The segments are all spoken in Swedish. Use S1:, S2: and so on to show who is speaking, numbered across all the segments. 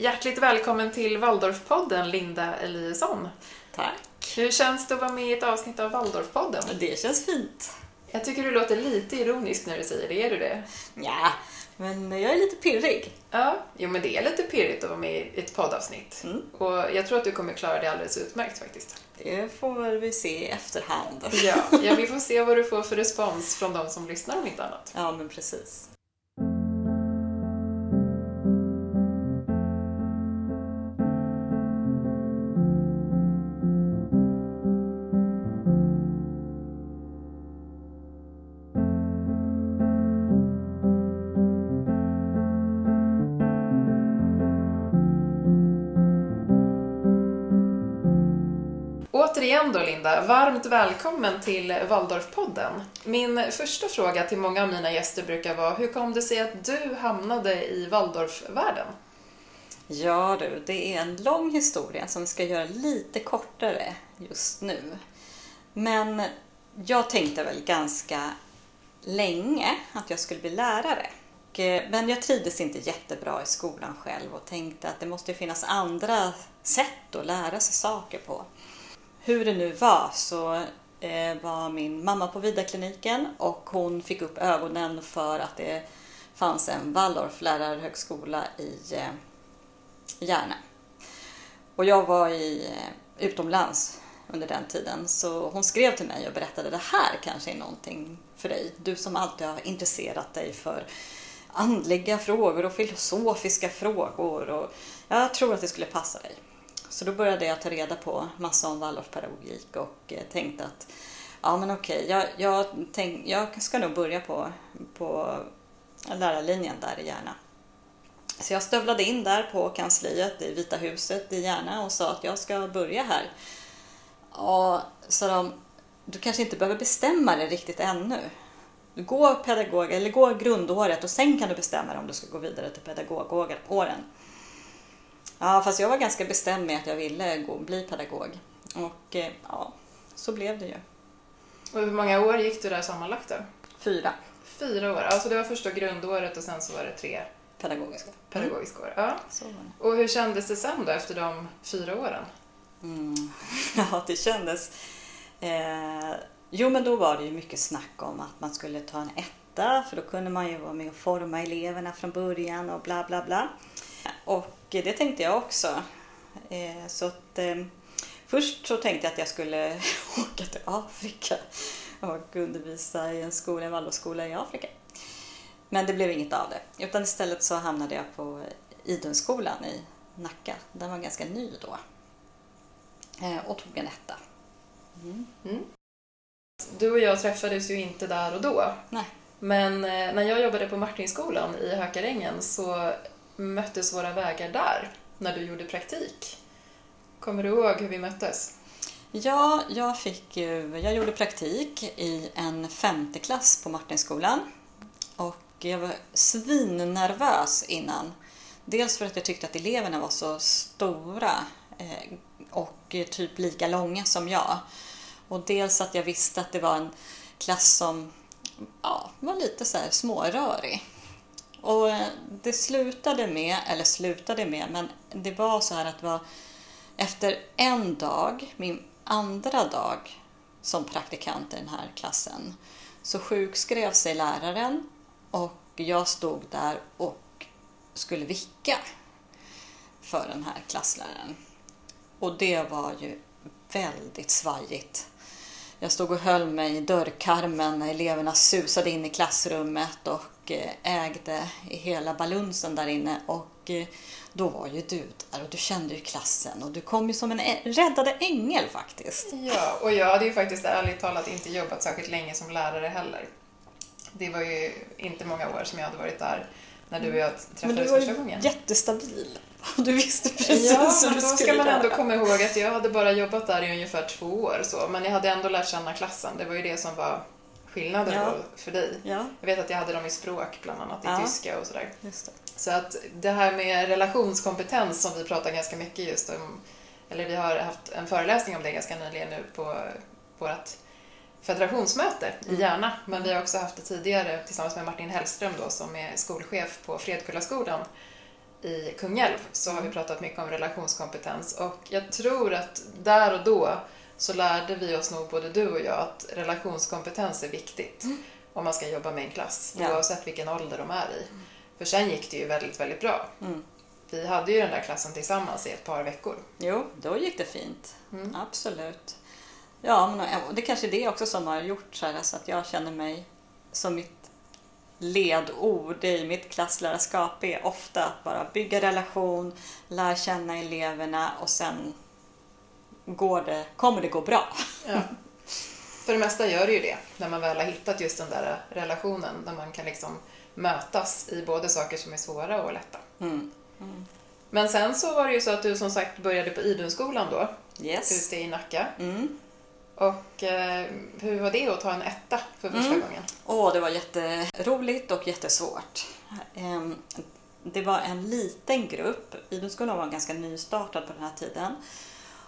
S1: Hjärtligt välkommen till Waldorfpodden, Linda Eliasson.
S2: Tack.
S1: Hur känns det att vara med i ett avsnitt av Waldorfpodden?
S2: Det känns fint.
S1: Jag tycker du låter lite ironisk när du säger det, är du det?
S2: Ja, men jag är lite pirrig.
S1: Ja, jo men det är lite pirrigt att vara med i ett poddavsnitt.
S2: Mm.
S1: Och jag tror att du kommer klara det alldeles utmärkt faktiskt.
S2: Det får vi se i efterhand.
S1: Ja, ja vi får se vad du får för respons från de som lyssnar om inte annat.
S2: Ja, men precis.
S1: Återigen då Linda, varmt välkommen till Waldorfpodden. Min första fråga till många av mina gäster brukar vara, hur kom det sig att du hamnade i Waldorfvärlden?
S2: Ja du, det är en lång historia som vi ska göra lite kortare just nu. Men jag tänkte väl ganska länge att jag skulle bli lärare. Eh, men jag trivdes inte jättebra i skolan själv och tänkte att det måste finnas andra sätt att lära sig saker på. Hur det nu var så eh, var min mamma på Vidarkliniken och hon fick upp ögonen för att det fanns en Waldorflärarhögskola i eh, Järna. Och jag var i, eh, utomlands under den tiden så hon skrev till mig och berättade det här kanske är någonting för dig. Du som alltid har intresserat dig för andliga frågor och filosofiska frågor och jag tror att det skulle passa dig. Så då började jag ta reda på massa om Waldorfpedagogik och eh, tänkte att ja men okej, jag, jag, tänk, jag ska nog börja på, på lärarlinjen där i Järna. Så jag stövlade in där på kansliet i Vita huset i Järna och sa att jag ska börja här. Och sa de, du kanske inte behöver bestämma dig riktigt ännu. Du går pedagog, eller går grundåret och sen kan du bestämma dig om du ska gå vidare till pedagogåren. Ja, fast jag var ganska bestämd med att jag ville gå, bli pedagog. Och eh, ja, så blev det ju.
S1: Och hur många år gick du där sammanlagt då?
S2: Fyra
S1: Fyra år, alltså det var första grundåret och sen så var det tre
S2: pedagogiska.
S1: pedagogiska år. Ja.
S2: Så var det.
S1: Och hur kändes det sen då efter de fyra åren?
S2: Mm. Ja, det kändes... Eh, jo, men då var det ju mycket snack om att man skulle ta en etta för då kunde man ju vara med och forma eleverna från början och bla bla bla. Och det tänkte jag också. Eh, så att, eh, först så tänkte jag att jag skulle åka till Afrika och undervisa i en skola, en Waldorfskola i Afrika. Men det blev inget av det. Utan istället så hamnade jag på Idunskolan i Nacka. Den var ganska ny då. Eh, och tog en etta.
S1: Du och jag träffades ju inte där och då.
S2: Nej.
S1: Men när jag jobbade på Martinskolan i Hökarängen så möttes våra vägar där, när du gjorde praktik. Kommer du ihåg hur vi möttes?
S2: Ja, jag, fick eh, jag gjorde praktik i en femte klass på Martinskolan. Och jag var svinnervös innan. Dels för att jag tyckte att eleverna var så stora eh, och typ lika långa som jag. Och dels att jag visste att det var en klass som ja, var lite så här smårörig. Och eh, det slutade med, eller slutade med, men det var så här att det var efter en dag, min andra dag som praktikant i den här klassen, så sjukskrev sig läraren och jag stod där och skulle vicka för den här klassläraren. Och det var ju väldigt svajigt. Jag stod och höll mig i dörrkarmen när eleverna susade in i klassrummet och eh, ägde hela balunsen där inne. Och eh, då var ju du där och du kände ju klassen och du kom ju som en räddade ängel faktiskt.
S1: Ja, och jag hade ju faktiskt ärligt talat inte jobbat särskilt länge som lärare heller. Det var ju inte många år som jag hade varit där när du och jag
S2: Men
S1: träffades
S2: du var
S1: första
S2: ju
S1: gången.
S2: jättestabil. Du visste precis
S1: Ja,
S2: hur du
S1: då
S2: skulle
S1: ska man ändå komma ihåg att jag hade bara jobbat där i ungefär två år så, men jag hade ändå lärt känna klassen. Det var ju det som var skillnaden
S2: Ja.
S1: då för dig.
S2: Ja,
S1: Jag vet att jag hade dem i språk bland annat, i
S2: Ja.
S1: tyska och sådär. Så att det här med relationskompetens som vi pratar ganska mycket just om, eller vi har haft en föreläsning om det ganska nyligen nu på vårt federationsmöte i
S2: Mm.
S1: Järna, men vi har också haft det tidigare tillsammans med Martin Hellström då som är skolchef på Fredkullaskolan i Kungälv så har vi pratat mycket om relationskompetens och jag tror att där och då så lärde vi oss nog både du och jag att relationskompetens är viktigt om man ska jobba med en klass
S2: Ja.
S1: oavsett vilken ålder de är i. För sen gick det ju väldigt, väldigt bra.
S2: Mm.
S1: Vi hade ju den där klassen tillsammans i ett par veckor.
S2: Jo, då gick det fint.
S1: Mm.
S2: Absolut. Ja, men det kanske är det också som har gjort så, här, så att jag känner mig som mitt ledord i mitt klasslärarskap är ofta att bara bygga relation, lära känna eleverna och sen går det, kommer det gå bra.
S1: Ja. För det mesta gör det ju det, när man väl har hittat just den där relationen där man kan liksom mötas i både saker som är svåra och lätta.
S2: Mm.
S1: Men sen så var det ju så att du som sagt började på Idunskolan då,
S2: Yes.
S1: ute i Nacka.
S2: Mm.
S1: Och eh, hur var det att ta en etta för första
S2: Mm.
S1: gången?
S2: Åh, det var jätteroligt och jättesvårt. Ehm, Det var en liten grupp. Idrottsskolan var ganska nystartad på den här tiden.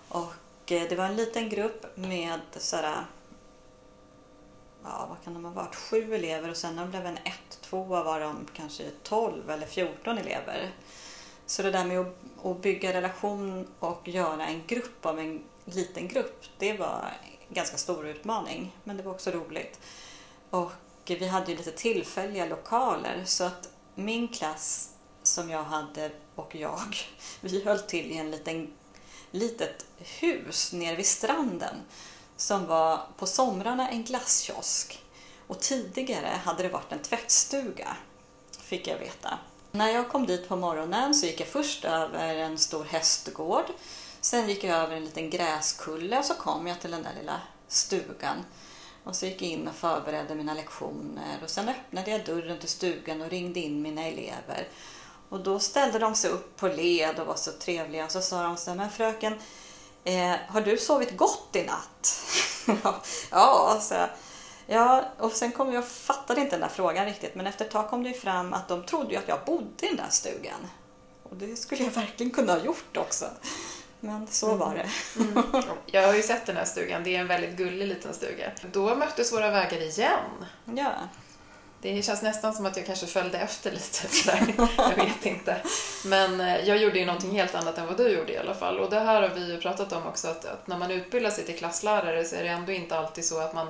S2: Och eh, det var en liten grupp med sådär, ja vad kan de ha varit, sju elever och sen när de blev en ett, tvåa var de kanske 12 eller 14 elever. Så det där med att, att bygga relation och göra en grupp av en liten grupp, det var ganska stor utmaning. Men det var också roligt. Och vi hade ju lite tillfälliga lokaler så att min klass som jag hade och jag, vi höll till i en liten, litet hus nere vid stranden som var på somrarna en glasskiosk och tidigare hade det varit en tvättstuga, fick jag veta. När jag kom dit på morgonen så gick jag först över en stor hästgård. Sen gick jag över en liten gräskulle och så kom jag till den där lilla stugan. Och så gick jag in och förberedde mina lektioner och sen öppnade jag dörren till stugan och ringde in mina elever. Och då ställde de sig upp på led och var så trevliga och så sa de så här, men fröken, eh, har du sovit gott i natt? ja, så jag. Ja, och sen kom jag och fattade inte den där frågan riktigt men efter ett tag kom det ju fram att de trodde ju att jag bodde i den där stugan. Och det skulle jag verkligen kunna ha gjort också. Men så var det.
S1: Jag har ju sett den här stugan, det är en väldigt gullig liten stuga. Då möttes våra vägar igen.
S2: Ja.
S1: Det känns nästan som att jag kanske följde efter lite sådär. Jag vet inte. Men eh, jag gjorde ju någonting helt annat än vad du gjorde i alla fall. Och det här har vi ju pratat om också, att, att när man utbildar sig till klasslärare så är det ändå inte alltid så att man,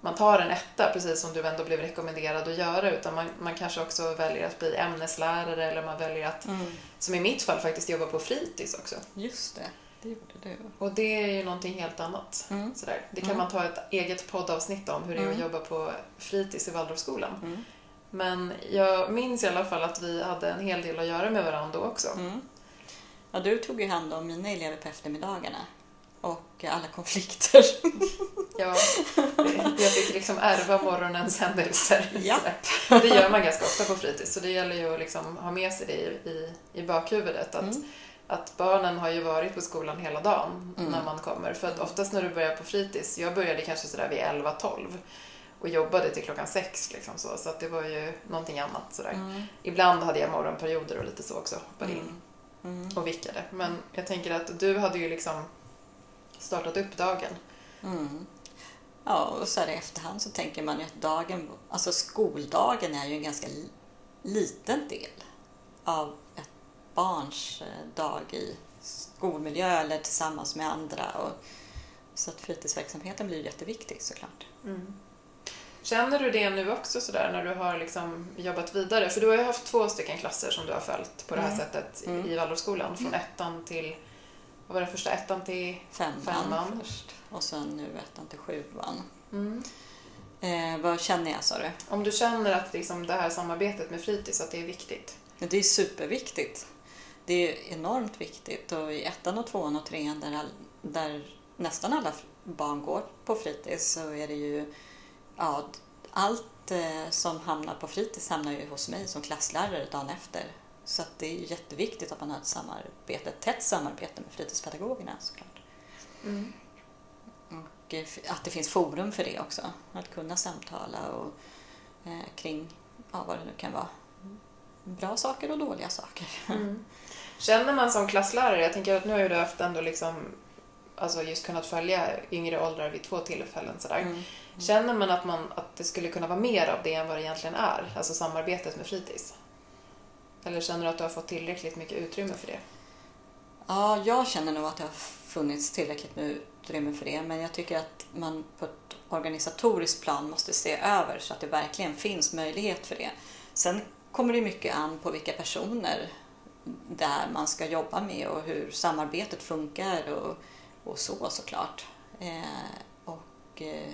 S1: man tar en etta, precis som du ändå blev rekommenderad att göra, utan man, man kanske också väljer att bli ämneslärare eller man väljer att,
S2: Mm.
S1: som i mitt fall, faktiskt jobba på fritids också.
S2: Just det, det gjorde du.
S1: Och det är ju någonting helt annat.
S2: Mm.
S1: Sådär. Det kan
S2: Mm.
S1: man ta ett eget poddavsnitt om, hur det är att
S2: Mm.
S1: jobba på fritids i Waldorfskolan.
S2: Mm.
S1: Men jag minns i alla fall att vi hade en hel del att göra med varandra då också.
S2: Mm. Ja, du tog ju hand om mina elever på eftermiddagarna och alla konflikter.
S1: Ja, jag fick liksom ärva morgonens händelser.
S2: Japp.
S1: Det gör man ganska ofta på fritids, så det gäller ju att liksom ha med sig det i, i, i bakhuvudet. Att,
S2: Mm.
S1: att barnen har ju varit på skolan hela dagen
S2: Mm.
S1: när man kommer. För att oftast när du börjar på fritids, jag började kanske sådär vid 11-12 och jobbade till klockan sex liksom så, så att det var ju någonting annat sådär.
S2: Mm.
S1: Ibland hade jag morgonperioder och lite så också, hoppade in
S2: Mm. Mm.
S1: och vickade. Men jag tänker att du hade ju liksom startat upp dagen.
S2: Mm. Ja, och så här i efterhand så tänker man ju att dagen, alltså skoldagen är ju en ganska li- liten del av ett barns eh, dag i skolmiljö eller tillsammans med andra. Och, så att fritidsverksamheten blir jätteviktig såklart.
S1: Känner du det nu också sådär när du har liksom jobbat vidare? För du har ju haft två stycken klasser som du har följt på det här
S2: Mm.
S1: sättet
S2: Mm.
S1: i Waldorfskolan. Från ettan till, vad var det första, ettan till
S2: Femman,
S1: Femman.
S2: först och sen nu ettan till sjuan.
S1: Mm.
S2: Eh, vad känner jag sa du?
S1: Om du känner att liksom det här samarbetet med fritids, att det är viktigt?
S2: Det är superviktigt. Det är enormt viktigt och i ettan och tvåan och trean där, all, där nästan alla barn går på fritids så är det ju ja, allt eh, som hamnar på fritids hamnar ju hos mig som klasslärare dagen efter. Så att det är jätteviktigt att man har ett samarbete, ett tätt samarbete med fritidspedagogerna såklart.
S1: Mm.
S2: Och eh, att det finns forum för det också. Att kunna samtala och, eh, kring ja, vad det nu kan vara. Bra saker och dåliga saker.
S1: Mm. Känner man som klasslärare, jag tänker att nu har du haft ändå liksom, alltså just kunnat följa yngre åldrar vid två tillfällen sådär.
S2: Mm.
S1: Känner man att, man att det skulle kunna vara mer av det än vad det egentligen är? Alltså samarbetet med fritids? Eller känner du att du har fått tillräckligt mycket utrymme för det?
S2: Ja, jag känner nog att det har funnits tillräckligt med utrymme för det. Men jag tycker att man på ett organisatoriskt plan måste se över så att det verkligen finns möjlighet för det. Sen kommer det mycket an på vilka personer där man ska jobba med och hur samarbetet funkar och, och så såklart. Eh, och, eh,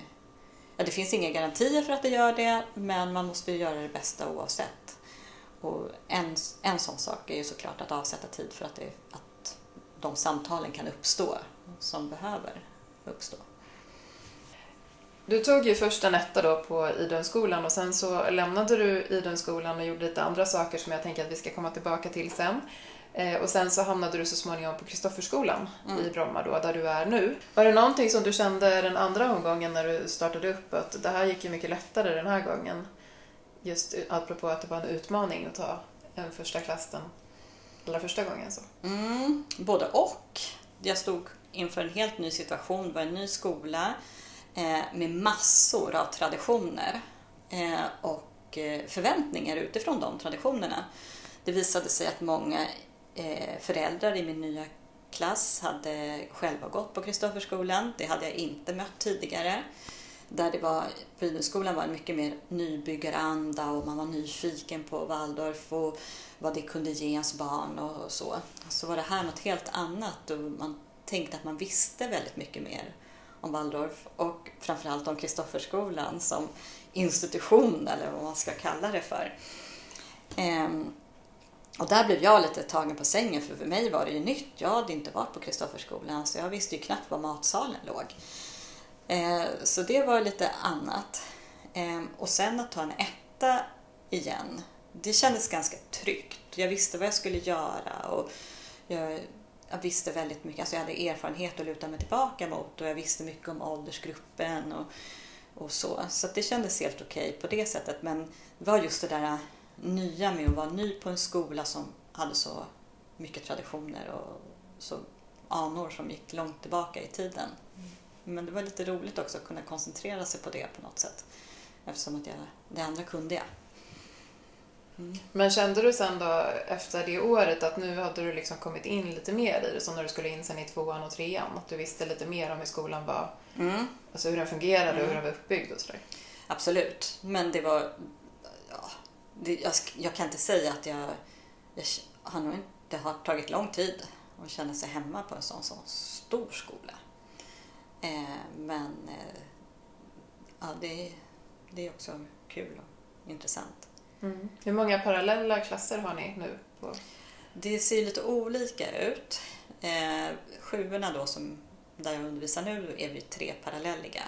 S2: ja, det finns inga garantier för att det gör det men man måste göra det bästa oavsett. Och en, en sån sak är ju såklart att avsätta tid för att, det, att de samtalen kan uppstå som behöver uppstå.
S1: Du tog ju först en etta då på Idunskolan och sen så lämnade du Idunskolan och gjorde lite andra saker som jag tänker att vi ska komma tillbaka till sen. Eh, och sen så hamnade du så småningom på Kristofferskolan mm. i Bromma då, där du är nu. Var det någonting som du kände den andra omgången när du startade upp att det här gick ju mycket lättare den här gången? Just apropå att det var en utmaning att ta än första klass den allra första gången. Så.
S2: Mm, både och. Jag stod inför en helt ny situation, det var en ny skola eh, med massor av traditioner eh, och eh, förväntningar utifrån de traditionerna. Det visade sig att många eh, föräldrar i min nya klass hade själva gått på Kristofferskolan. Det hade jag inte mött tidigare. Där det var, på var mycket mer nybyggaranda och man var nyfiken på Waldorf och vad det kunde ge ens barn och så. Så var det här något helt annat och man tänkte att man visste väldigt mycket mer om Waldorf och framförallt om Kristofferskolan som institution eller vad man ska kalla det för. Ehm, och där blev jag lite tagen på sängen för för mig var det ju nytt. Jag hade inte varit på Kristofferskolan så jag visste ju knappt var matsalen låg. Eh, så det var lite annat. Eh, och sen att ta en etta igen, det kändes ganska tryggt. Jag visste vad jag skulle göra och jag jag visste väldigt mycket, alltså jag hade erfarenhet att luta mig tillbaka mot och jag visste mycket om åldersgruppen och, och så. Så det kändes helt okej okay på det sättet. Men det var just det där nya med att vara ny på en skola som hade så mycket traditioner och så anor som gick långt tillbaka i tiden. Men det var lite roligt också att kunna koncentrera sig på det på något sätt. Eftersom att jag, det andra kunde jag.
S1: Mm. Men kände du sen då efter det året att nu hade du liksom kommit in lite mer i det, som när du skulle in sen i tvåan och trean? Att du visste lite mer om hur skolan var, mm. alltså hur den fungerade mm. och hur mm. den var uppbyggd och sådär?
S2: Absolut, men det var... Ja, det, jag, jag, kan inte säga att jag, jag har nog inte har tagit lång tid att känna sig hemma på en sån, sån stor skola. Eh, men eh, ja, det, det är också kul och intressant.
S1: Mm. Hur många parallella klasser har ni nu? På?
S2: Det ser lite olika ut. Eh, sjuorna då, som, där jag undervisar nu, är vi tre parallelliga.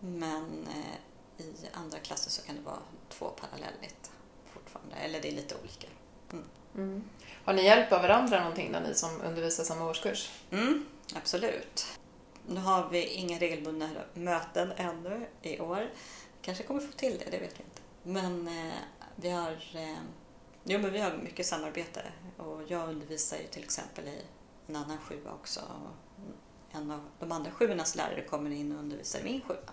S2: Men eh, i andra klasser så kan det vara två parallelligt fortfarande, eller det är lite olika. Mm.
S1: Mm. Har ni hjälp av varandra någonting när ni som undervisar samma årskurs?
S2: Mm, absolut. Nu har vi inga regelbundna möten ännu i år. Kanske kommer få till det, det vet vi inte. Men eh, vi har, eh, jo, men vi har mycket samarbete och jag undervisar ju till exempel i en annan sjua också. En av de andra sjuornas lärare kommer in och undervisar i min sjua.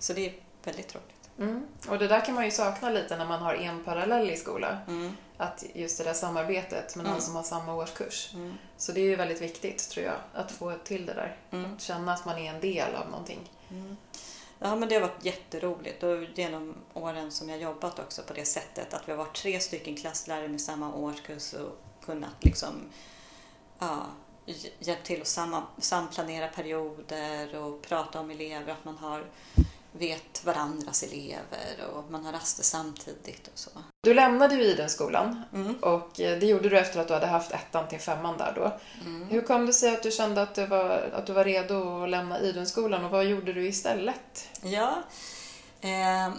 S2: Så det är väldigt roligt.
S1: Mm. Och det där kan man ju sakna lite när man har en parallell i skolan. Mm. Att just det där samarbetet med någon mm. som har samma årskurs. Mm. Så det är ju väldigt viktigt tror jag, att få till det där. Mm. Att känna att man är en del av någonting.
S2: Mm. Ja, men det har varit jätteroligt och genom åren som jag jobbat också på det sättet att vi har varit tre stycken klasslärare med samma årskurs och kunnat liksom ja, hjälpt till att sam samplanera perioder och prata om elever, att man har vet varandras elever och man har raster samtidigt och så.
S1: Du lämnade ju Idenskolan mm. och eh, det gjorde du efter att du hade haft ettan till femman där då. Mm. Hur kom det sig att du kände att du var, att du var redo att lämna Idenskolan och vad gjorde du istället?
S2: Ja, eh,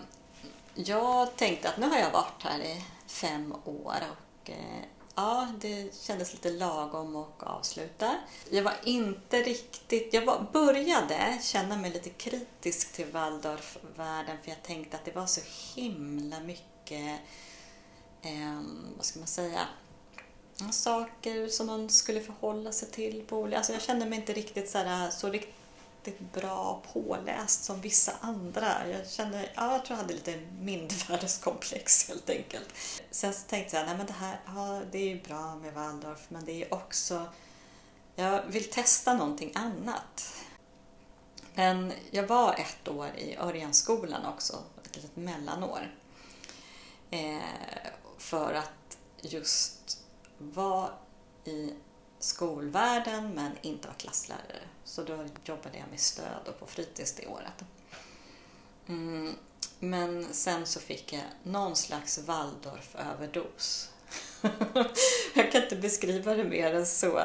S2: jag tänkte att nu har jag varit här i fem år och eh, Ja, det kändes lite lagom att avsluta. Jag var inte riktigt... Jag var, började känna mig lite kritisk till Waldorfvärlden för jag tänkte att det var så himla mycket, eh, vad ska man säga, saker som man skulle förhålla sig till. På, alltså jag kände mig inte riktigt så, här, så riktigt riktigt bra påläst som vissa andra. Jag kände, ja, jag tror jag hade lite mindervärdeskomplex helt enkelt. Sen så tänkte jag, nej men det här, ja, det är ju bra med Waldorf men det är också, jag vill testa någonting annat. Men jag var ett år i Örjanskolan också, ett litet mellanår. Eh, för att just vara i skolvärlden men inte vara klasslärare. Så då jobbade jag med stöd och på fritids det året. Mm, men sen så fick jag någon slags Waldorf-överdos. jag kan inte beskriva det mer än så.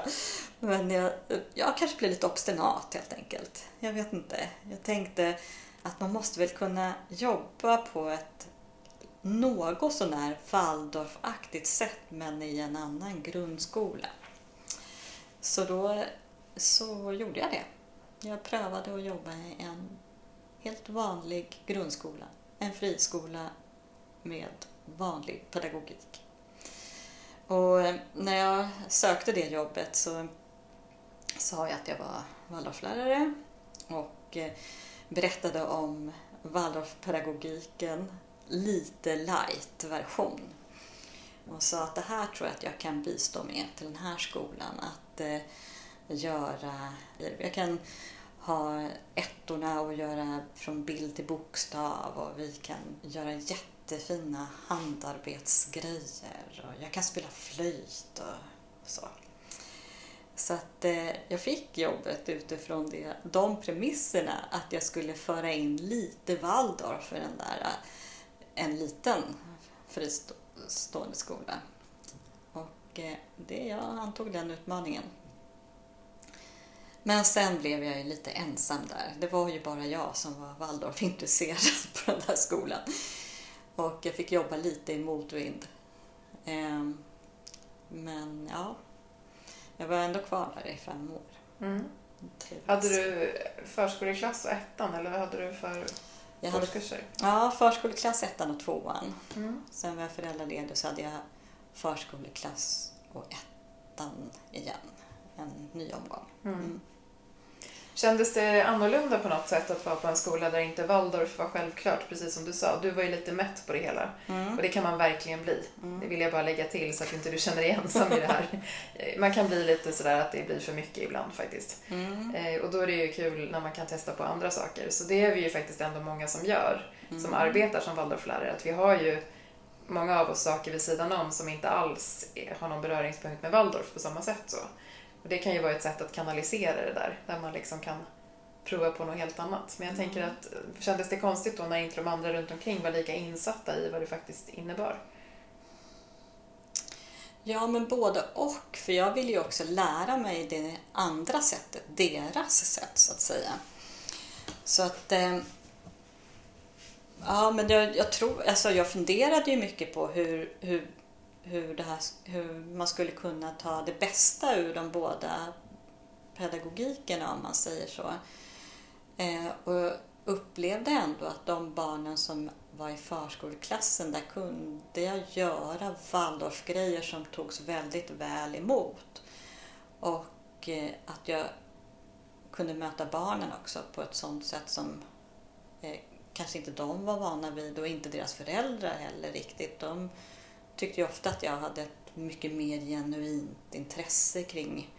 S2: Men jag, jag kanske blev lite obstinat helt enkelt. Jag vet inte. Jag tänkte att man måste väl kunna jobba på ett något sånär Waldorf-aktigt sätt men i en annan grundskola. Så då så gjorde jag det. Jag prövade att jobba i en helt vanlig grundskola. En friskola med vanlig pedagogik. Och eh, när jag sökte det jobbet så sa jag att jag var Waldorflärare och eh, berättade om Waldorfpedagogiken lite light-version. Och sa att det här tror jag att jag kan bistå med till den här skolan. Att eh, göra, jag kan ha ettorna och göra från bild till bokstav och vi kan göra jättefina handarbetsgrejer och jag kan spela flöjt och så. Så att eh, jag fick jobbet utifrån det, de premisserna att jag skulle föra in lite Waldorf för den där eh, en liten fristående skola. Och eh, det, jag antog den utmaningen. Men sen blev jag ju lite ensam där. Det var ju bara jag som var Waldorf-intresserad på den där skolan. Och jag fick jobba lite i motvind. Ehm, men ja, jag var ändå kvar där i fem år.
S1: Mm. Hade du förskoleklass och ettan eller vad hade du för jag hade, årskurser?
S2: Ja, förskoleklass ettan och tvåan. Mm. Sen var jag föräldraledig så hade jag förskoleklass och ettan igen. En ny omgång. Mm.
S1: Kändes det annorlunda på något sätt att vara på en skola där inte Waldorf var självklart, precis som du sa? Du var ju lite mätt på det hela. Mm. Och det kan man verkligen bli. Mm. Det vill jag bara lägga till så att inte du känner dig ensam i det här. Man kan bli lite sådär att det blir för mycket ibland faktiskt. Mm. Eh, och då är det ju kul när man kan testa på andra saker. Så det är vi ju faktiskt ändå många som gör, som mm. arbetar som Waldorflärare. Att vi har ju många av oss saker vid sidan om som inte alls har någon beröringspunkt med Waldorf på samma sätt. så. Och det kan ju vara ett sätt att kanalisera det där, där man liksom kan prova på något helt annat. Men jag tänker mm. att, kändes det konstigt då när inte de andra runt omkring var lika insatta i vad det faktiskt innebar?
S2: Ja, men både och. För jag vill ju också lära mig det andra sättet, deras sätt så att säga. Så att... Eh, ja, men jag, jag, tror... Alltså jag funderade ju mycket på hur, hur hur, det här, hur man skulle kunna ta det bästa ur de båda pedagogikerna om man säger så. Eh, och upplevde ändå att de barnen som var i förskoleklassen, där kunde jag göra Waldorfgrejer som togs väldigt väl emot. Och eh, att jag kunde möta barnen också på ett sånt sätt som eh, kanske inte de var vana vid och inte deras föräldrar heller riktigt. De tyckte jag ofta att jag hade ett mycket mer genuint intresse kring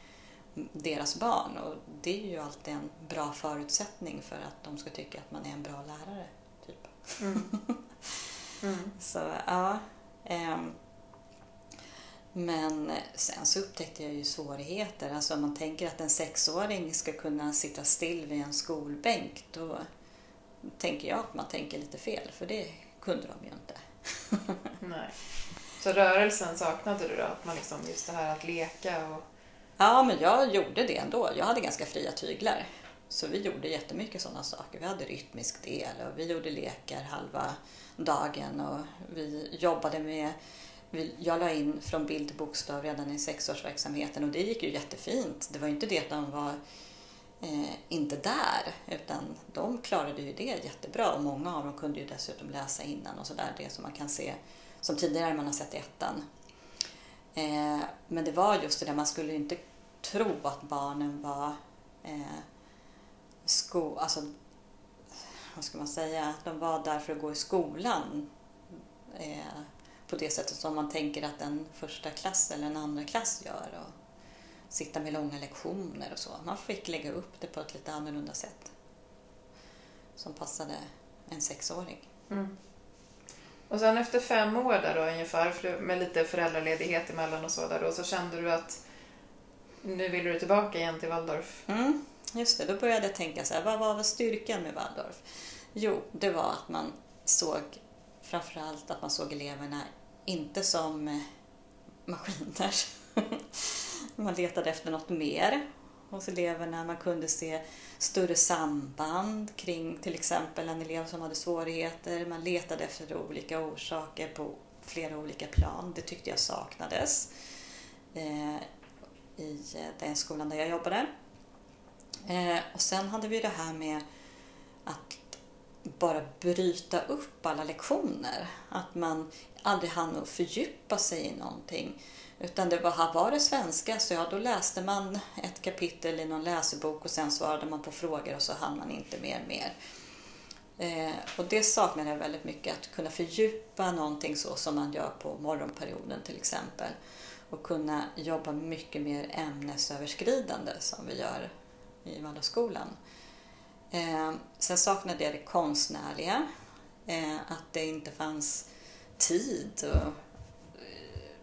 S2: deras barn och det är ju alltid en bra förutsättning för att de ska tycka att man är en bra lärare. Typ. Mm. Mm. så ja. Ähm, men sen så upptäckte jag ju svårigheter. Alltså om man tänker att en sexåring ska kunna sitta still vid en skolbänk då tänker jag att man tänker lite fel för det kunde de ju inte.
S1: Nej. Så rörelsen saknade du då? Att man liksom, just det här att leka och...
S2: Ja, men jag gjorde det ändå. Jag hade ganska fria tyglar. Så vi gjorde jättemycket sådana saker. Vi hade rytmisk del och vi gjorde lekar halva dagen och vi jobbade med jag la in från bild till bokstav redan i sexårsverksamheten och det gick ju jättefint. Det var ju inte det att de var eh, inte där utan de klarade ju det jättebra och många av dem kunde ju dessutom läsa innan och sådär, det som man kan se som tidigare man har sett i ettan. Eh, men det var just det där, man skulle inte tro att barnen var eh, sko, alltså, vad ska man säga, att de var där för att gå i skolan eh, på det sättet som man tänker att en första klass eller en andra klass gör. Och sitta med långa lektioner och så. Man fick lägga upp det på ett lite annorlunda sätt. Som passade en sexåring.
S1: Mm. Och sen efter fem år där då ungefär, med lite föräldraledighet emellan och så där då, så kände du att nu vill du tillbaka igen till Waldorf?
S2: Mm, just det, då började jag tänka så här, vad var styrkan med Waldorf? Jo, det var att man såg framförallt att man såg eleverna inte som eh, maskiner. man letade efter något mer hos eleverna. Man kunde se större samband kring till exempel en elev som hade svårigheter. Man letade efter olika orsaker på flera olika plan. Det tyckte jag saknades eh, i eh, den skolan där jag jobbade. Eh, och sen hade vi det här med att bara bryta upp alla lektioner. Att man aldrig hann att fördjupa sig i någonting. Utan det var, var det svenska så ja, då läste man ett kapitel i någon läsebok och sen svarade man på frågor och så hann man inte mer mer. Eh, och det saknade jag väldigt mycket, att kunna fördjupa någonting så som man gör på morgonperioden till exempel. Och kunna jobba mycket mer ämnesöverskridande som vi gör i Waldorfskolan. Eh, sen saknade jag det konstnärliga, eh, att det inte fanns tid och eh,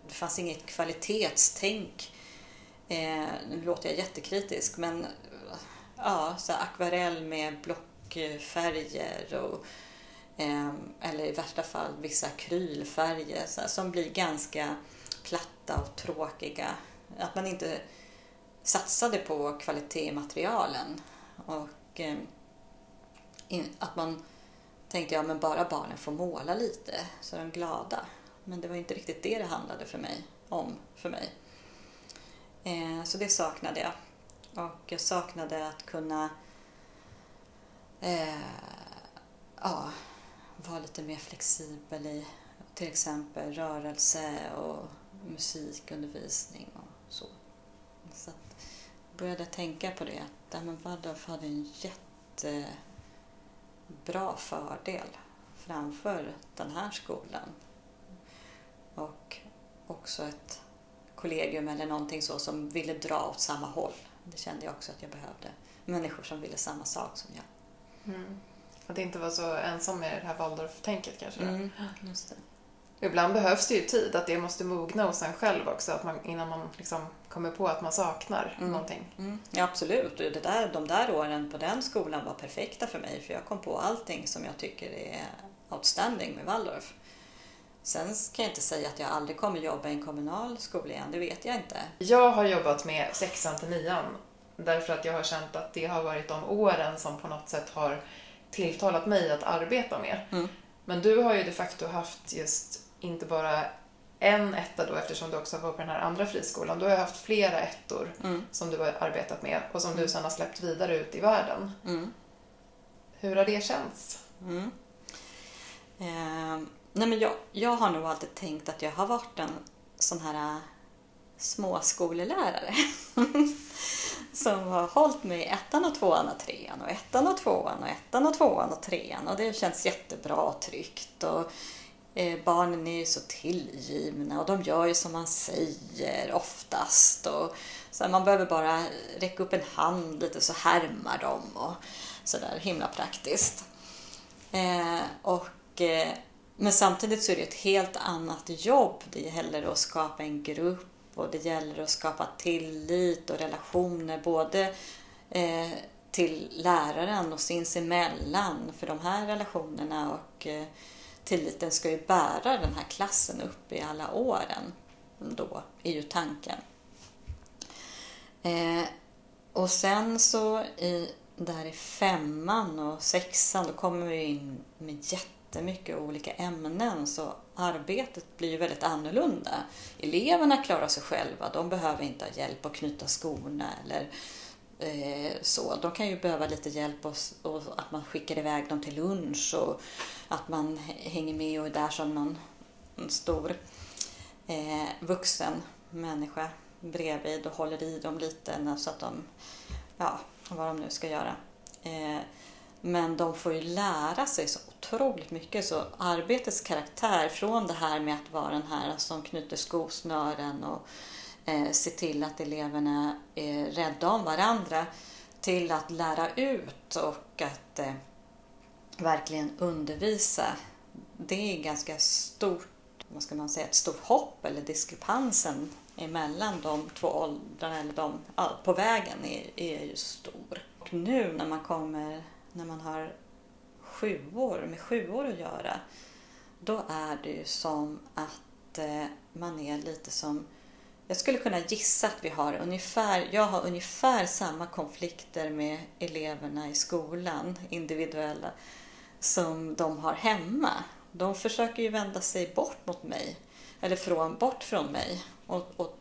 S2: det fanns inget kvalitetstänk. Eh, nu låter jag jättekritisk men eh, ja, så akvarell med blockfärger och eh, eller i värsta fall vissa akrylfärger så här, som blir ganska platta och tråkiga. Att man inte satsade på kvalitet i materialen och eh, in, att man tänkte ja men bara barnen får måla lite så är de glada. Men det var inte riktigt det det handlade för mig, om för mig. Eh, så det saknade jag. Och jag saknade att kunna eh, ja, vara lite mer flexibel i till exempel rörelse och musikundervisning och så. Så att jag började tänka på det, att Waldorf hade en jätte jättebra fördel framför den här skolan och också ett kollegium eller någonting så som ville dra åt samma håll. Det kände jag också att jag behövde. Människor som ville samma sak som jag.
S1: Mm. Att inte vara så ensam med det här Waldorf-tänket kanske.
S2: Mm, just det.
S1: Ibland behövs det ju tid, att det måste mogna hos en själv också att man, innan man liksom kommer på att man saknar
S2: mm.
S1: någonting.
S2: Mm. Ja, absolut. Det där, de där åren på den skolan var perfekta för mig för jag kom på allting som jag tycker är outstanding med Waldorf. Sen kan jag inte säga att jag aldrig kommer jobba i en kommunal skola igen, det vet jag inte.
S1: Jag har jobbat med sexan till nian därför att jag har känt att det har varit de åren som på något sätt har tilltalat mig att arbeta med.
S2: Mm.
S1: Men du har ju de facto haft just inte bara en etta då eftersom du också var på den här andra friskolan. Du har haft flera ettor
S2: mm.
S1: som du har arbetat med och som
S2: mm.
S1: du sen har släppt vidare ut i världen.
S2: Mm.
S1: Hur har det känts?
S2: Eh Nej, men jag, jag har nog alltid tänkt att jag har varit en sån här äh, småskolelärare som har hållit mig i ettan och tvåan och trean och ettan och tvåan och ettan och tvåan och trean och det känns jättebra och tryggt och eh, barnen är ju så tillgivna och de gör ju som man säger oftast och så här, man behöver bara räcka upp en hand lite så härmar de och sådär himla praktiskt. Eh, och eh, men samtidigt så är det ett helt annat jobb. Det gäller att skapa en grupp och det gäller att skapa tillit och relationer både eh, till läraren och sinsemellan. För de här relationerna och eh, tilliten ska ju bära den här klassen upp i alla åren. Då är ju tanken. Eh, och sen så i, där i femman och sexan då kommer vi in med jättemycket olika ämnen så arbetet blir ju väldigt annorlunda. Eleverna klarar sig själva, de behöver inte ha hjälp att knyta skorna eller eh, Eh, så. De kan ju behöva lite hjälp och, och, att man skickar iväg dem till lunch och att man hänger med och är där som någon stor eh, vuxen människa bredvid och håller i dem lite så att de, ja, vad de nu ska göra. Eh, men de får ju lära sig så otroligt mycket. Så arbetets karaktär från det här med att vara den här som knyter skosnören och Eh, se till att eleverna är rädda om varandra till att lära ut och att eh, verkligen undervisa. Det är ganska stort, vad ska man säga, ett stort hopp eller diskrepansen emellan de två åldrarna eller de, ja, på vägen är, är ju stor. Och nu när man kommer, när man har sjuor, med sjuor att göra, då är det ju som att eh, man är lite som jag skulle kunna gissa att vi har ungefär, jag har ungefär samma konflikter med eleverna i skolan, individuella, som de har hemma. De försöker ju vända sig bort mot mig, eller från, bort från mig och, och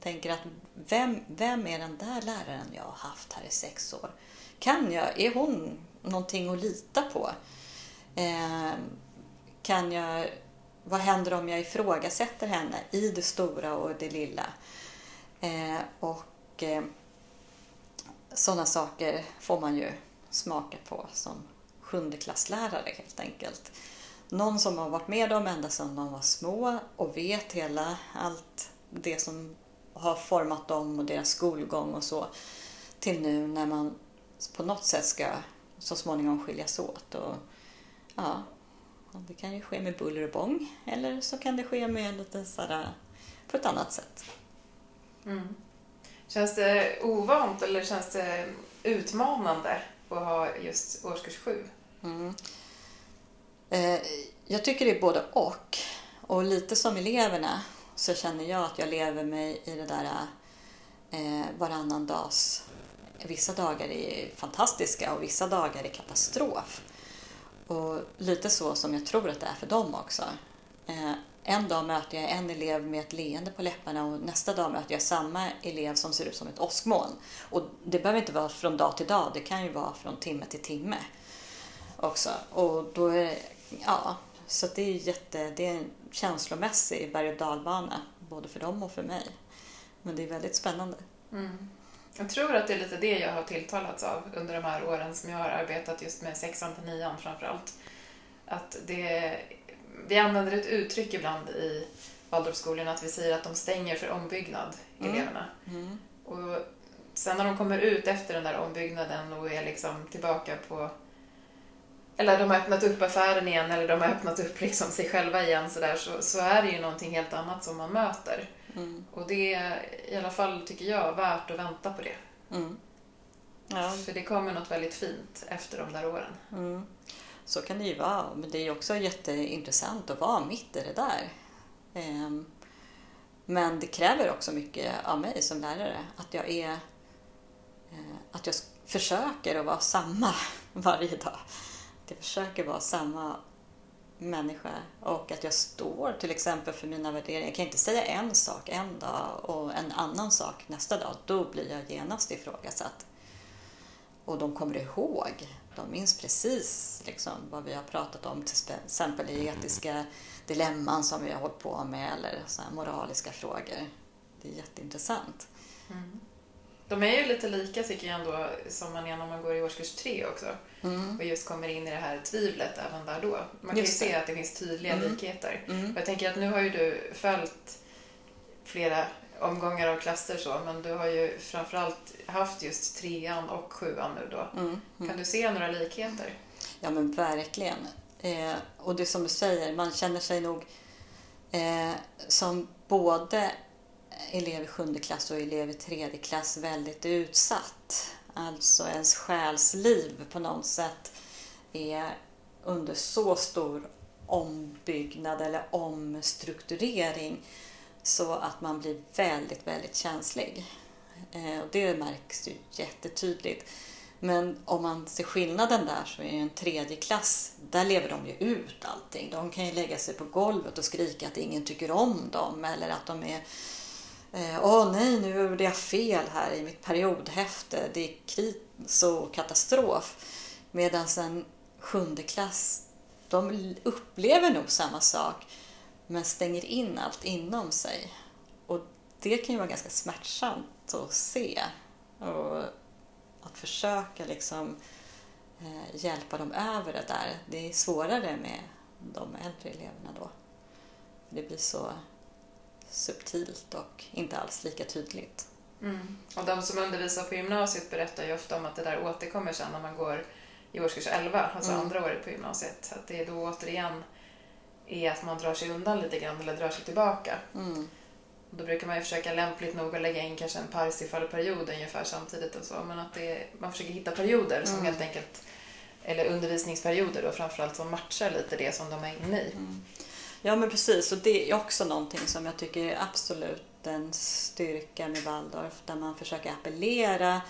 S2: tänker att vem, vem är den där läraren jag har haft här i sex år? Kan jag, är hon någonting att lita på? Eh, kan jag vad händer om jag ifrågasätter henne i det stora och det lilla? Eh, och eh, sådana saker får man ju smaka på som sjundeklasslärare helt enkelt. Någon som har varit med dem ända sedan de var små och vet hela allt det som har format dem och deras skolgång och så till nu när man på något sätt ska så småningom skiljas åt. Och, ja, det kan ju ske med buller och bång eller så kan det ske med lite sådär, på ett annat sätt.
S1: Mm. Känns det ovant eller känns det utmanande att ha just årskurs sju?
S2: Mm. Eh, jag tycker det är både och. Och lite som eleverna så känner jag att jag lever mig i det där eh, varannan dags... Vissa dagar är fantastiska och vissa dagar är katastrof. Och lite så som jag tror att det är för dem också. Eh, en dag möter jag en elev med ett leende på läpparna och nästa dag möter jag samma elev som ser ut som ett åskmoln. Och det behöver inte vara från dag till dag, det kan ju vara från timme till timme också. Och då är ja, så det är jätte, det är en känslomässig berg och dalbana både för dem och för mig. Men det är väldigt spännande.
S1: Mm. Jag tror att det är lite det jag har tilltalats av under de här åren som jag har arbetat just med sexan till nian framförallt. Att det, vi använder ett uttryck ibland i Waldorfskolorna att vi säger att de stänger för ombyggnad, mm. eleverna. Mm. Och sen när de kommer ut efter den där ombyggnaden och är liksom tillbaka på eller de har öppnat upp affären igen eller de har öppnat upp liksom sig själva igen så, där, så, så är det ju någonting helt annat som man möter. Mm. Och det är i alla fall, tycker jag, värt att vänta på det. Mm. Ja. För det kommer något väldigt fint efter de där åren.
S2: Mm. Så kan det ju vara, men det är också jätteintressant att vara mitt i det där. Ehm, men det kräver också mycket av mig som lärare, att jag är eh, att jag försöker att vara samma varje dag. Att jag försöker vara samma människa och att jag står till exempel för mina värderingar. Jag kan inte säga en sak en dag och en annan sak nästa dag. Då blir jag genast ifrågasatt. Och de kommer ihåg. De minns precis liksom, vad vi har pratat om, till exempel i etiska dilemman som vi har hållit på med eller så moraliska frågor. Det är jätteintressant. Mm.
S1: De är ju lite lika tycker jag ändå som man är när man går i årskurs tre också. Mm. Och just kommer in i det här tvivlet även där då. Man kan ju se att det finns tydliga mm. likheter. Mm. Jag tänker att nu har ju du följt flera omgångar av klasser så, men du har ju framförallt haft just trean och sjuan nu då. Mm. Mm. Kan du se några likheter?
S2: Ja men verkligen. Eh, och det som du säger, man känner sig nog eh, som både elev i sjunde klass och elev i tredje klass väldigt utsatt. Alltså ens själsliv på något sätt är under så stor ombyggnad eller omstrukturering så att man blir väldigt, väldigt känslig. Eh, och det märks ju jättetydligt. Men om man ser skillnaden där så är en tredje klass, där lever de ju ut allting. De kan ju lägga sig på golvet och skrika att ingen tycker om dem eller att de är Eh, åh oh, nej, nu gjorde jag fel här i mitt periodhäfte. Det är kris och katastrof. Medan en sjunde klass, de upplever nog samma sak men stänger in allt inom sig. Och det kan ju vara ganska smärtsamt att se. Och att försöka liksom eh, hjälpa dem över det där. Det är svårare med de äldre eleverna då. Det blir så subtilt och inte alls lika tydligt.
S1: Mm. Och de som undervisar på gymnasiet berättar ju ofta om att det där återkommer sen när man går i årskurs 11, alltså mm. andra året på gymnasiet. Att det då återigen är att man drar sig undan lite grann eller drar sig tillbaka.
S2: Mm.
S1: Då brukar man ju försöka lämpligt nog att lägga in kanske en Parsifal-period ungefär samtidigt och så. Men att det, man försöker hitta perioder som mm. helt enkelt, eller undervisningsperioder då framförallt som matchar lite det som de är inne i.
S2: Mm. Ja men precis och det är också någonting som jag tycker är absolut en styrka med Waldorf där man försöker appellera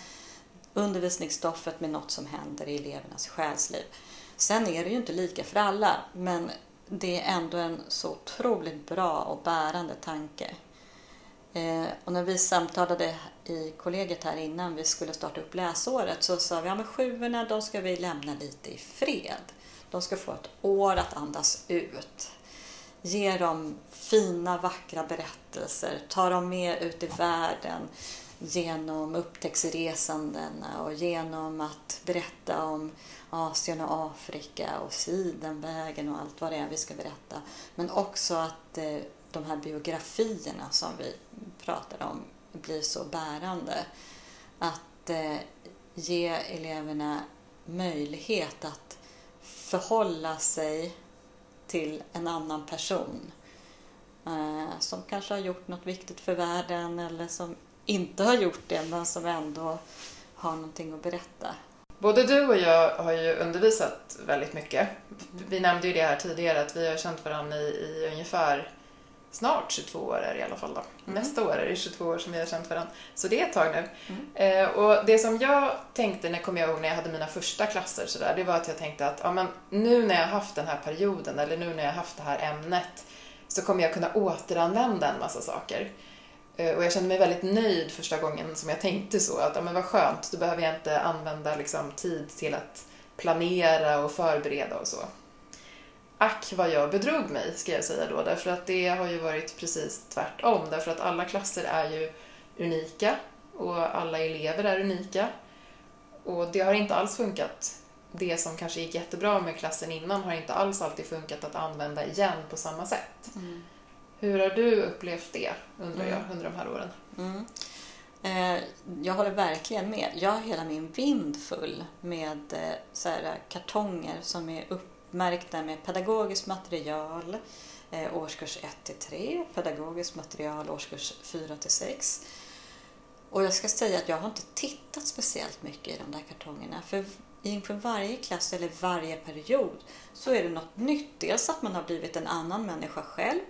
S2: undervisningsstoffet med något som händer i elevernas själsliv. Sen är det ju inte lika för alla men det är ändå en så otroligt bra och bärande tanke. Eh, och när vi samtalade i kollegiet här innan vi skulle starta upp läsåret så sa vi att ja, sjuorna de ska vi lämna lite i fred. De ska få ett år att andas ut. Ge dem fina, vackra berättelser. Ta dem med ut i världen genom upptäcktsresandena och genom att berätta om Asien och Afrika och Sidenvägen och allt vad det är vi ska berätta. Men också att eh, de här biografierna som vi pratade om blir så bärande. Att eh, ge eleverna möjlighet att förhålla sig till en annan person eh, som kanske har gjort något viktigt för världen eller som inte har gjort det men som ändå har någonting att berätta.
S1: Både du och jag har ju undervisat väldigt mycket. Vi nämnde ju det här tidigare att vi har känt varandra i, i ungefär snart 22 år är det i alla fall då. Mm. Nästa år är det 22 år som vi har känt varandra. Så det är ett tag nu. Mm. Eh, och det som jag tänkte, när kommer jag ihåg när jag hade mina första klasser sådär, det var att jag tänkte att ja, men nu när jag har haft den här perioden eller nu när jag har haft det här ämnet så kommer jag kunna återanvända en massa saker. Eh, och jag kände mig väldigt nöjd första gången som jag tänkte så, att ja, men vad skönt, då behöver jag inte använda liksom, tid till att planera och förbereda och så. Ack vad jag bedrog mig, ska jag säga då, därför att det har ju varit precis tvärtom, därför att alla klasser är ju unika och alla elever är unika. Och det har inte alls funkat. Det som kanske gick jättebra med klassen innan har inte alls alltid funkat att använda igen på samma sätt. Mm. Hur har du upplevt det, undrar jag, mm. under de här åren?
S2: Mm. Eh, jag håller verkligen med. Jag har hela min vind full med eh, så här, kartonger som är uppmärkta med pedagogiskt material eh, årskurs 1 till 3, pedagogiskt material årskurs 4 till 6. Och jag ska säga att jag har inte tittat speciellt mycket i de där kartongerna. För inför varje klass eller varje period så är det något nytt. Dels att man har blivit en annan människa själv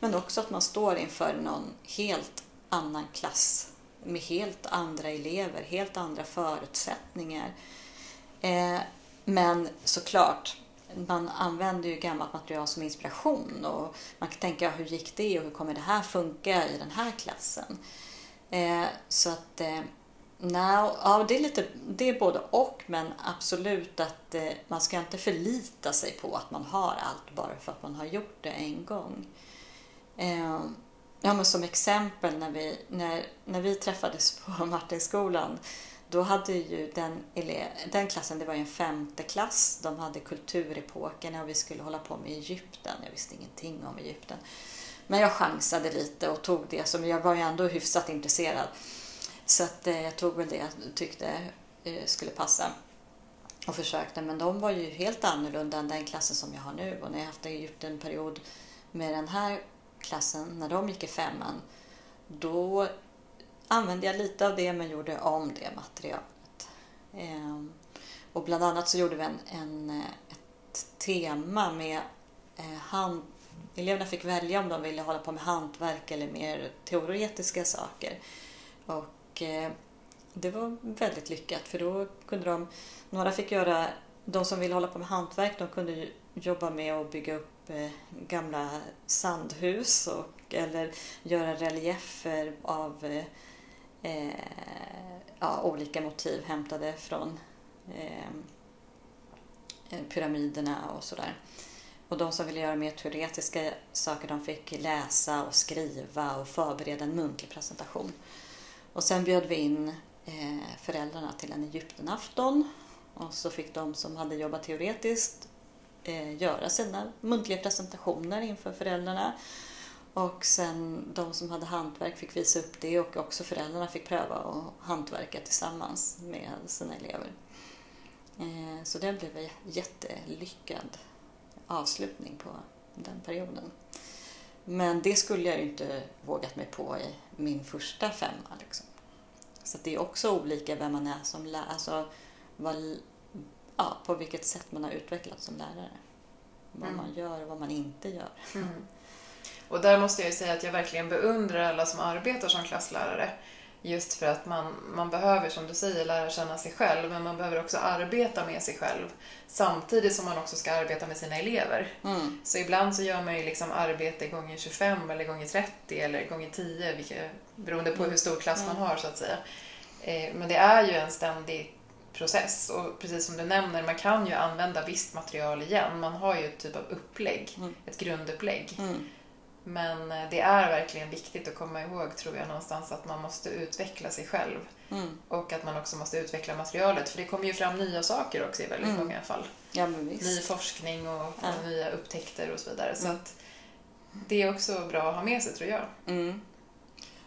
S2: men också att man står inför någon helt annan klass med helt andra elever, helt andra förutsättningar. Eh, men såklart, man använder ju gammalt material som inspiration och man kan tänka hur gick det och hur kommer det här funka i den här klassen? Eh, så att eh, Nej, ja, det, är lite, det är både och, men absolut att eh, man ska inte förlita sig på att man har allt bara för att man har gjort det en gång. Eh, ja, men som exempel när vi, när, när vi träffades på Martinskolan då hade ju den, den klassen, det var ju en femte klass, de hade kulturepokerna och vi skulle hålla på med Egypten. Jag visste ingenting om Egypten. Men jag chansade lite och tog det som jag var ju ändå hyfsat intresserad. Så att, eh, jag tog väl det jag tyckte eh, skulle passa och försökte. Men de var ju helt annorlunda än den klassen som jag har nu. Och när jag haft en period med den här klassen, när de gick i femman, då använde jag lite av det men gjorde om det materialet. Ehm, och bland annat så gjorde vi en, en eh, ett tema med eh, hand... Eleverna fick välja om de ville hålla på med hantverk eller mer teoretiska saker. Och Eh, det var väldigt lyckat för då kunde de, några fick göra, de som ville hålla på med hantverk, de kunde jobba med att bygga upp eh, gamla sandhus och, eller göra reliefer av eh, eh, ja, olika motiv hämtade från eh, pyramiderna och sådär. Och de som ville göra mer teoretiska saker de fick läsa och skriva och förbereda en muntlig presentation. Och sen bjöd vi in eh, föräldrarna till en Egyptenafton Och så fick de som hade jobbat teoretiskt eh, göra sina muntliga presentationer inför föräldrarna. Och sen de som hade hantverk fick visa upp det och också föräldrarna fick pröva att hantverka tillsammans med sina elever. Eh, så det blev en jättelyckad avslutning på den perioden. Men det skulle jag ju inte vågat mig på i min första femma. Liksom. Så det är också olika vem man är som lärare, alltså vad, ja, på vilket sätt man har utvecklats som lärare. Vad mm. man gör och vad man inte gör. Mm.
S1: Och där måste jag ju säga att jag verkligen beundrar alla som arbetar som klasslärare. Just för att man, man behöver, som du säger, lära känna sig själv, men man behöver också arbeta med sig själv samtidigt som man också ska arbeta med sina elever. Mm. Så ibland så gör man ju liksom arbete gånger 25 eller gånger 30 eller gånger 10, vilket, beroende på hur stor klass man mm. har så att säga. Eh, men det är ju en ständig process och precis som du nämner, man kan ju använda visst material igen. Man har ju ett typ av upplägg, mm. ett grundupplägg. Men eh, det är verkligen viktigt att komma ihåg, tror jag, någonstans att man måste utveckla sig själv. Mm. Och att man också måste utveckla materialet, för det kommer ju fram nya saker också i väldigt mm. många fall.
S2: Ja, Ny
S1: forskning och, ja. nya upptäckter och så vidare. Så mm. att det är också bra att ha med sig, tror jag.
S2: Mm.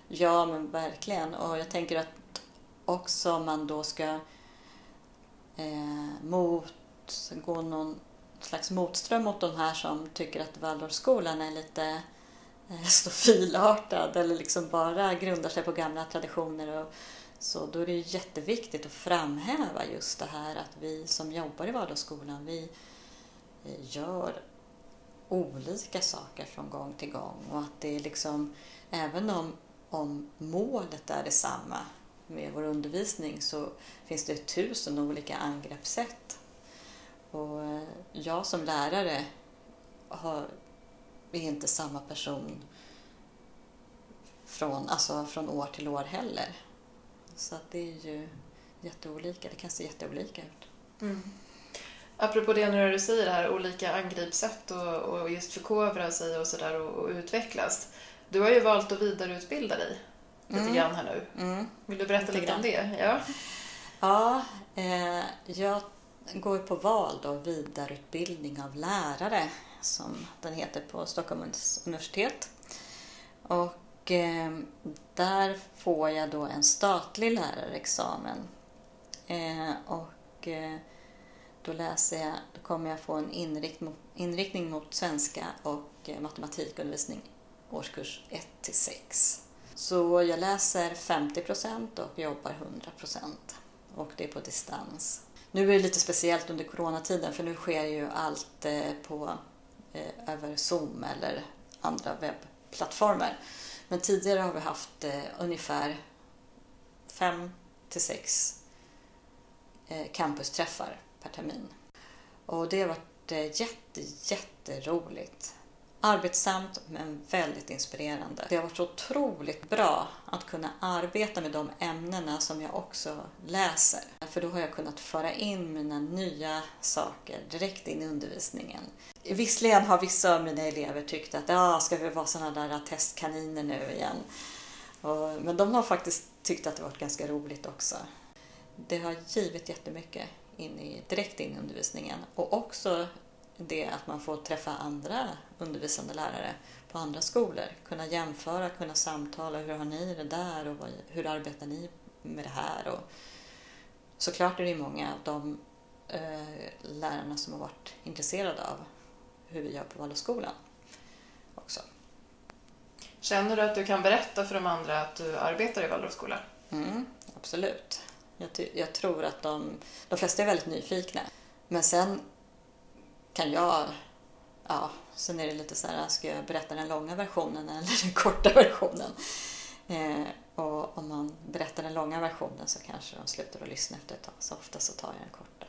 S2: Ja, men verkligen. Och jag tänker att också om man då ska eh, mot, gå någon slags motström mot de här som tycker att Waldorfskolan är lite Eh, stofilartad eller liksom bara grundar sig på gamla traditioner och så då är det jätteviktigt att framhäva just det här att vi som jobbar i vardagsskolan vi eh, gör olika saker från gång till gång och att det är liksom, även om, om målet är detsamma med vår undervisning så finns det tusen olika angreppssätt. Och eh, jag som lärare har är inte samma person från, alltså från år till år heller. Så att det är ju jätteolika. Det kan se jätteolika ut. Mm.
S1: Apropå det när du säger det här, olika angreppssätt och, och just förkovra sig och sådär och, och, utvecklas. Du har ju valt att vidareutbilda dig lite mm. grann här nu. Mm. Vill du berätta lite, lite om det? Ja,
S2: ja eh, jag går på val då, vidareutbildning av lärare som den heter på Stockholms universitet. Och eh, där får jag då en statlig lärarexamen. Eh, och eh, då läser jag, då kommer jag få en inrikt mot, inriktning mot svenska och eh, matematikundervisning årskurs 1 till 6. Så jag läser 50 procent och jobbar 100 procent och det är på distans. Nu är det lite speciellt under coronatiden för nu sker ju allt eh, på Eh, över Zoom eller andra webbplattformar. Men tidigare har vi haft eh, ungefär fem till sex eh, campusträffar per termin. Och det har varit eh, jätte, jätteroligt. Arbetsamt men väldigt inspirerande. Det har varit otroligt bra att kunna arbeta med de ämnena som jag också läser. För då har jag kunnat föra in mina nya saker direkt in i undervisningen. Visserligen har vissa av mina elever tyckt att ja, ska vi vara sådana där testkaniner nu igen? Och, men de har faktiskt tyckt att det varit ganska roligt också. Det har givit jättemycket in i, direkt in i undervisningen och också det att man får träffa andra undervisande lärare på andra skolor. Kunna jämföra, kunna samtala. Hur har ni det där och hur arbetar ni med det här? Och såklart är det många av de eh, lärarna som har varit intresserade av hur vi gör på Waldorfskolan också.
S1: Känner du att du kan berätta för de andra att du arbetar i Waldorfskolan?
S2: Mm, absolut. Jag, jag, tror att de, de flesta är väldigt nyfikna. Men sen kan jag... Ja, sen är det lite så här, ska jag berätta den långa versionen eller den korta versionen? Eh, och om man berättar den långa versionen så kanske de slutar att lyssna efter ett tag. Så ofta så tar jag den korta.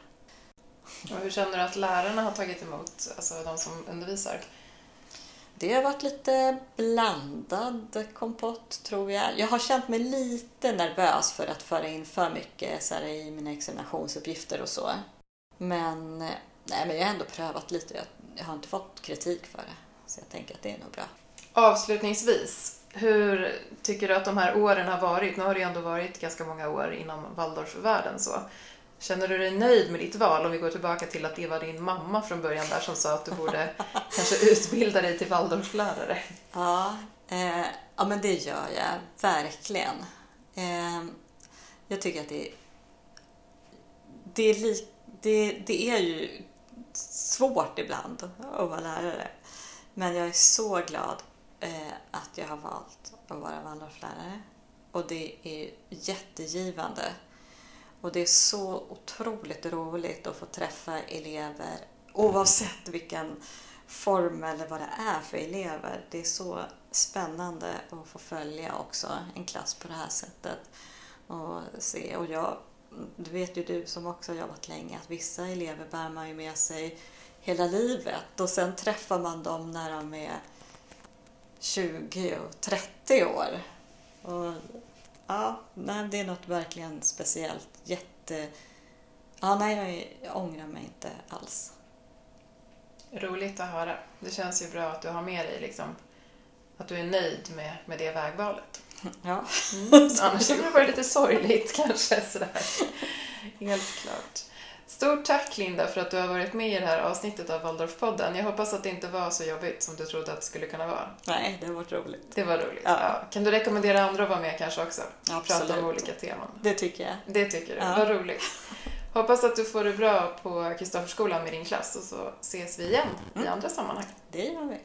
S1: Och hur känner du att lärarna har tagit emot, alltså de som undervisar?
S2: Det har varit lite blandad kompott, tror jag. Jag har känt mig lite nervös för att föra in för mycket så här, i mina examinationsuppgifter och så. Men, nej, men jag har ändå prövat lite. Jag har inte fått kritik för det. Så jag tänker att det är nog bra.
S1: Avslutningsvis, hur tycker du att de här åren har varit? Nu har det ju ändå varit ganska många år inom Waldorfvärlden. Så. Känner du dig nöjd med ditt val om vi går tillbaka till att det var din mamma från början där som sa att du borde kanske utbilda dig till Waldorflärare?
S2: Ja, eh, ja men det gör jag verkligen. Eh, jag tycker att det, det, är li, det, det är ju svårt ibland att vara lärare. Men jag är så glad eh, att jag har valt att vara Waldorflärare. Och det är jättegivande. Och det är så otroligt roligt att få träffa elever oavsett vilken form eller vad det är för elever. Det är så spännande att få följa också en klass på det här sättet. Och se. Och jag, det vet ju du som också har jobbat länge att vissa elever bär man ju med sig hela livet och sen träffar man dem när de är 20 och 30 år. Och ja, nej, det är något verkligen speciellt. Jätte... Ja, nej, jag ångrar mig inte alls.
S1: Roligt att höra. Det känns ju bra att du har med dig liksom, att du är nöjd med, med det vägvalet.
S2: Ja.
S1: Mm. Annars hade det varit lite sorgligt kanske. Sådär. Helt klart. Stort tack Linda för att du har varit med i det här avsnittet av Waldorfpodden. Jag hoppas att det inte var så jobbigt som du trodde att det skulle kunna vara.
S2: Nej, det har varit roligt.
S1: Det var roligt.
S2: Ja.
S1: Ja. Kan du rekommendera andra att vara med kanske också?
S2: Absolut.
S1: Prata om olika teman.
S2: Det tycker jag.
S1: Det tycker du?
S2: Ja.
S1: Vad roligt. Hoppas att du får det bra på Kristofferskolan med din klass och så ses vi igen i andra sammanhang.
S2: Det gör vi.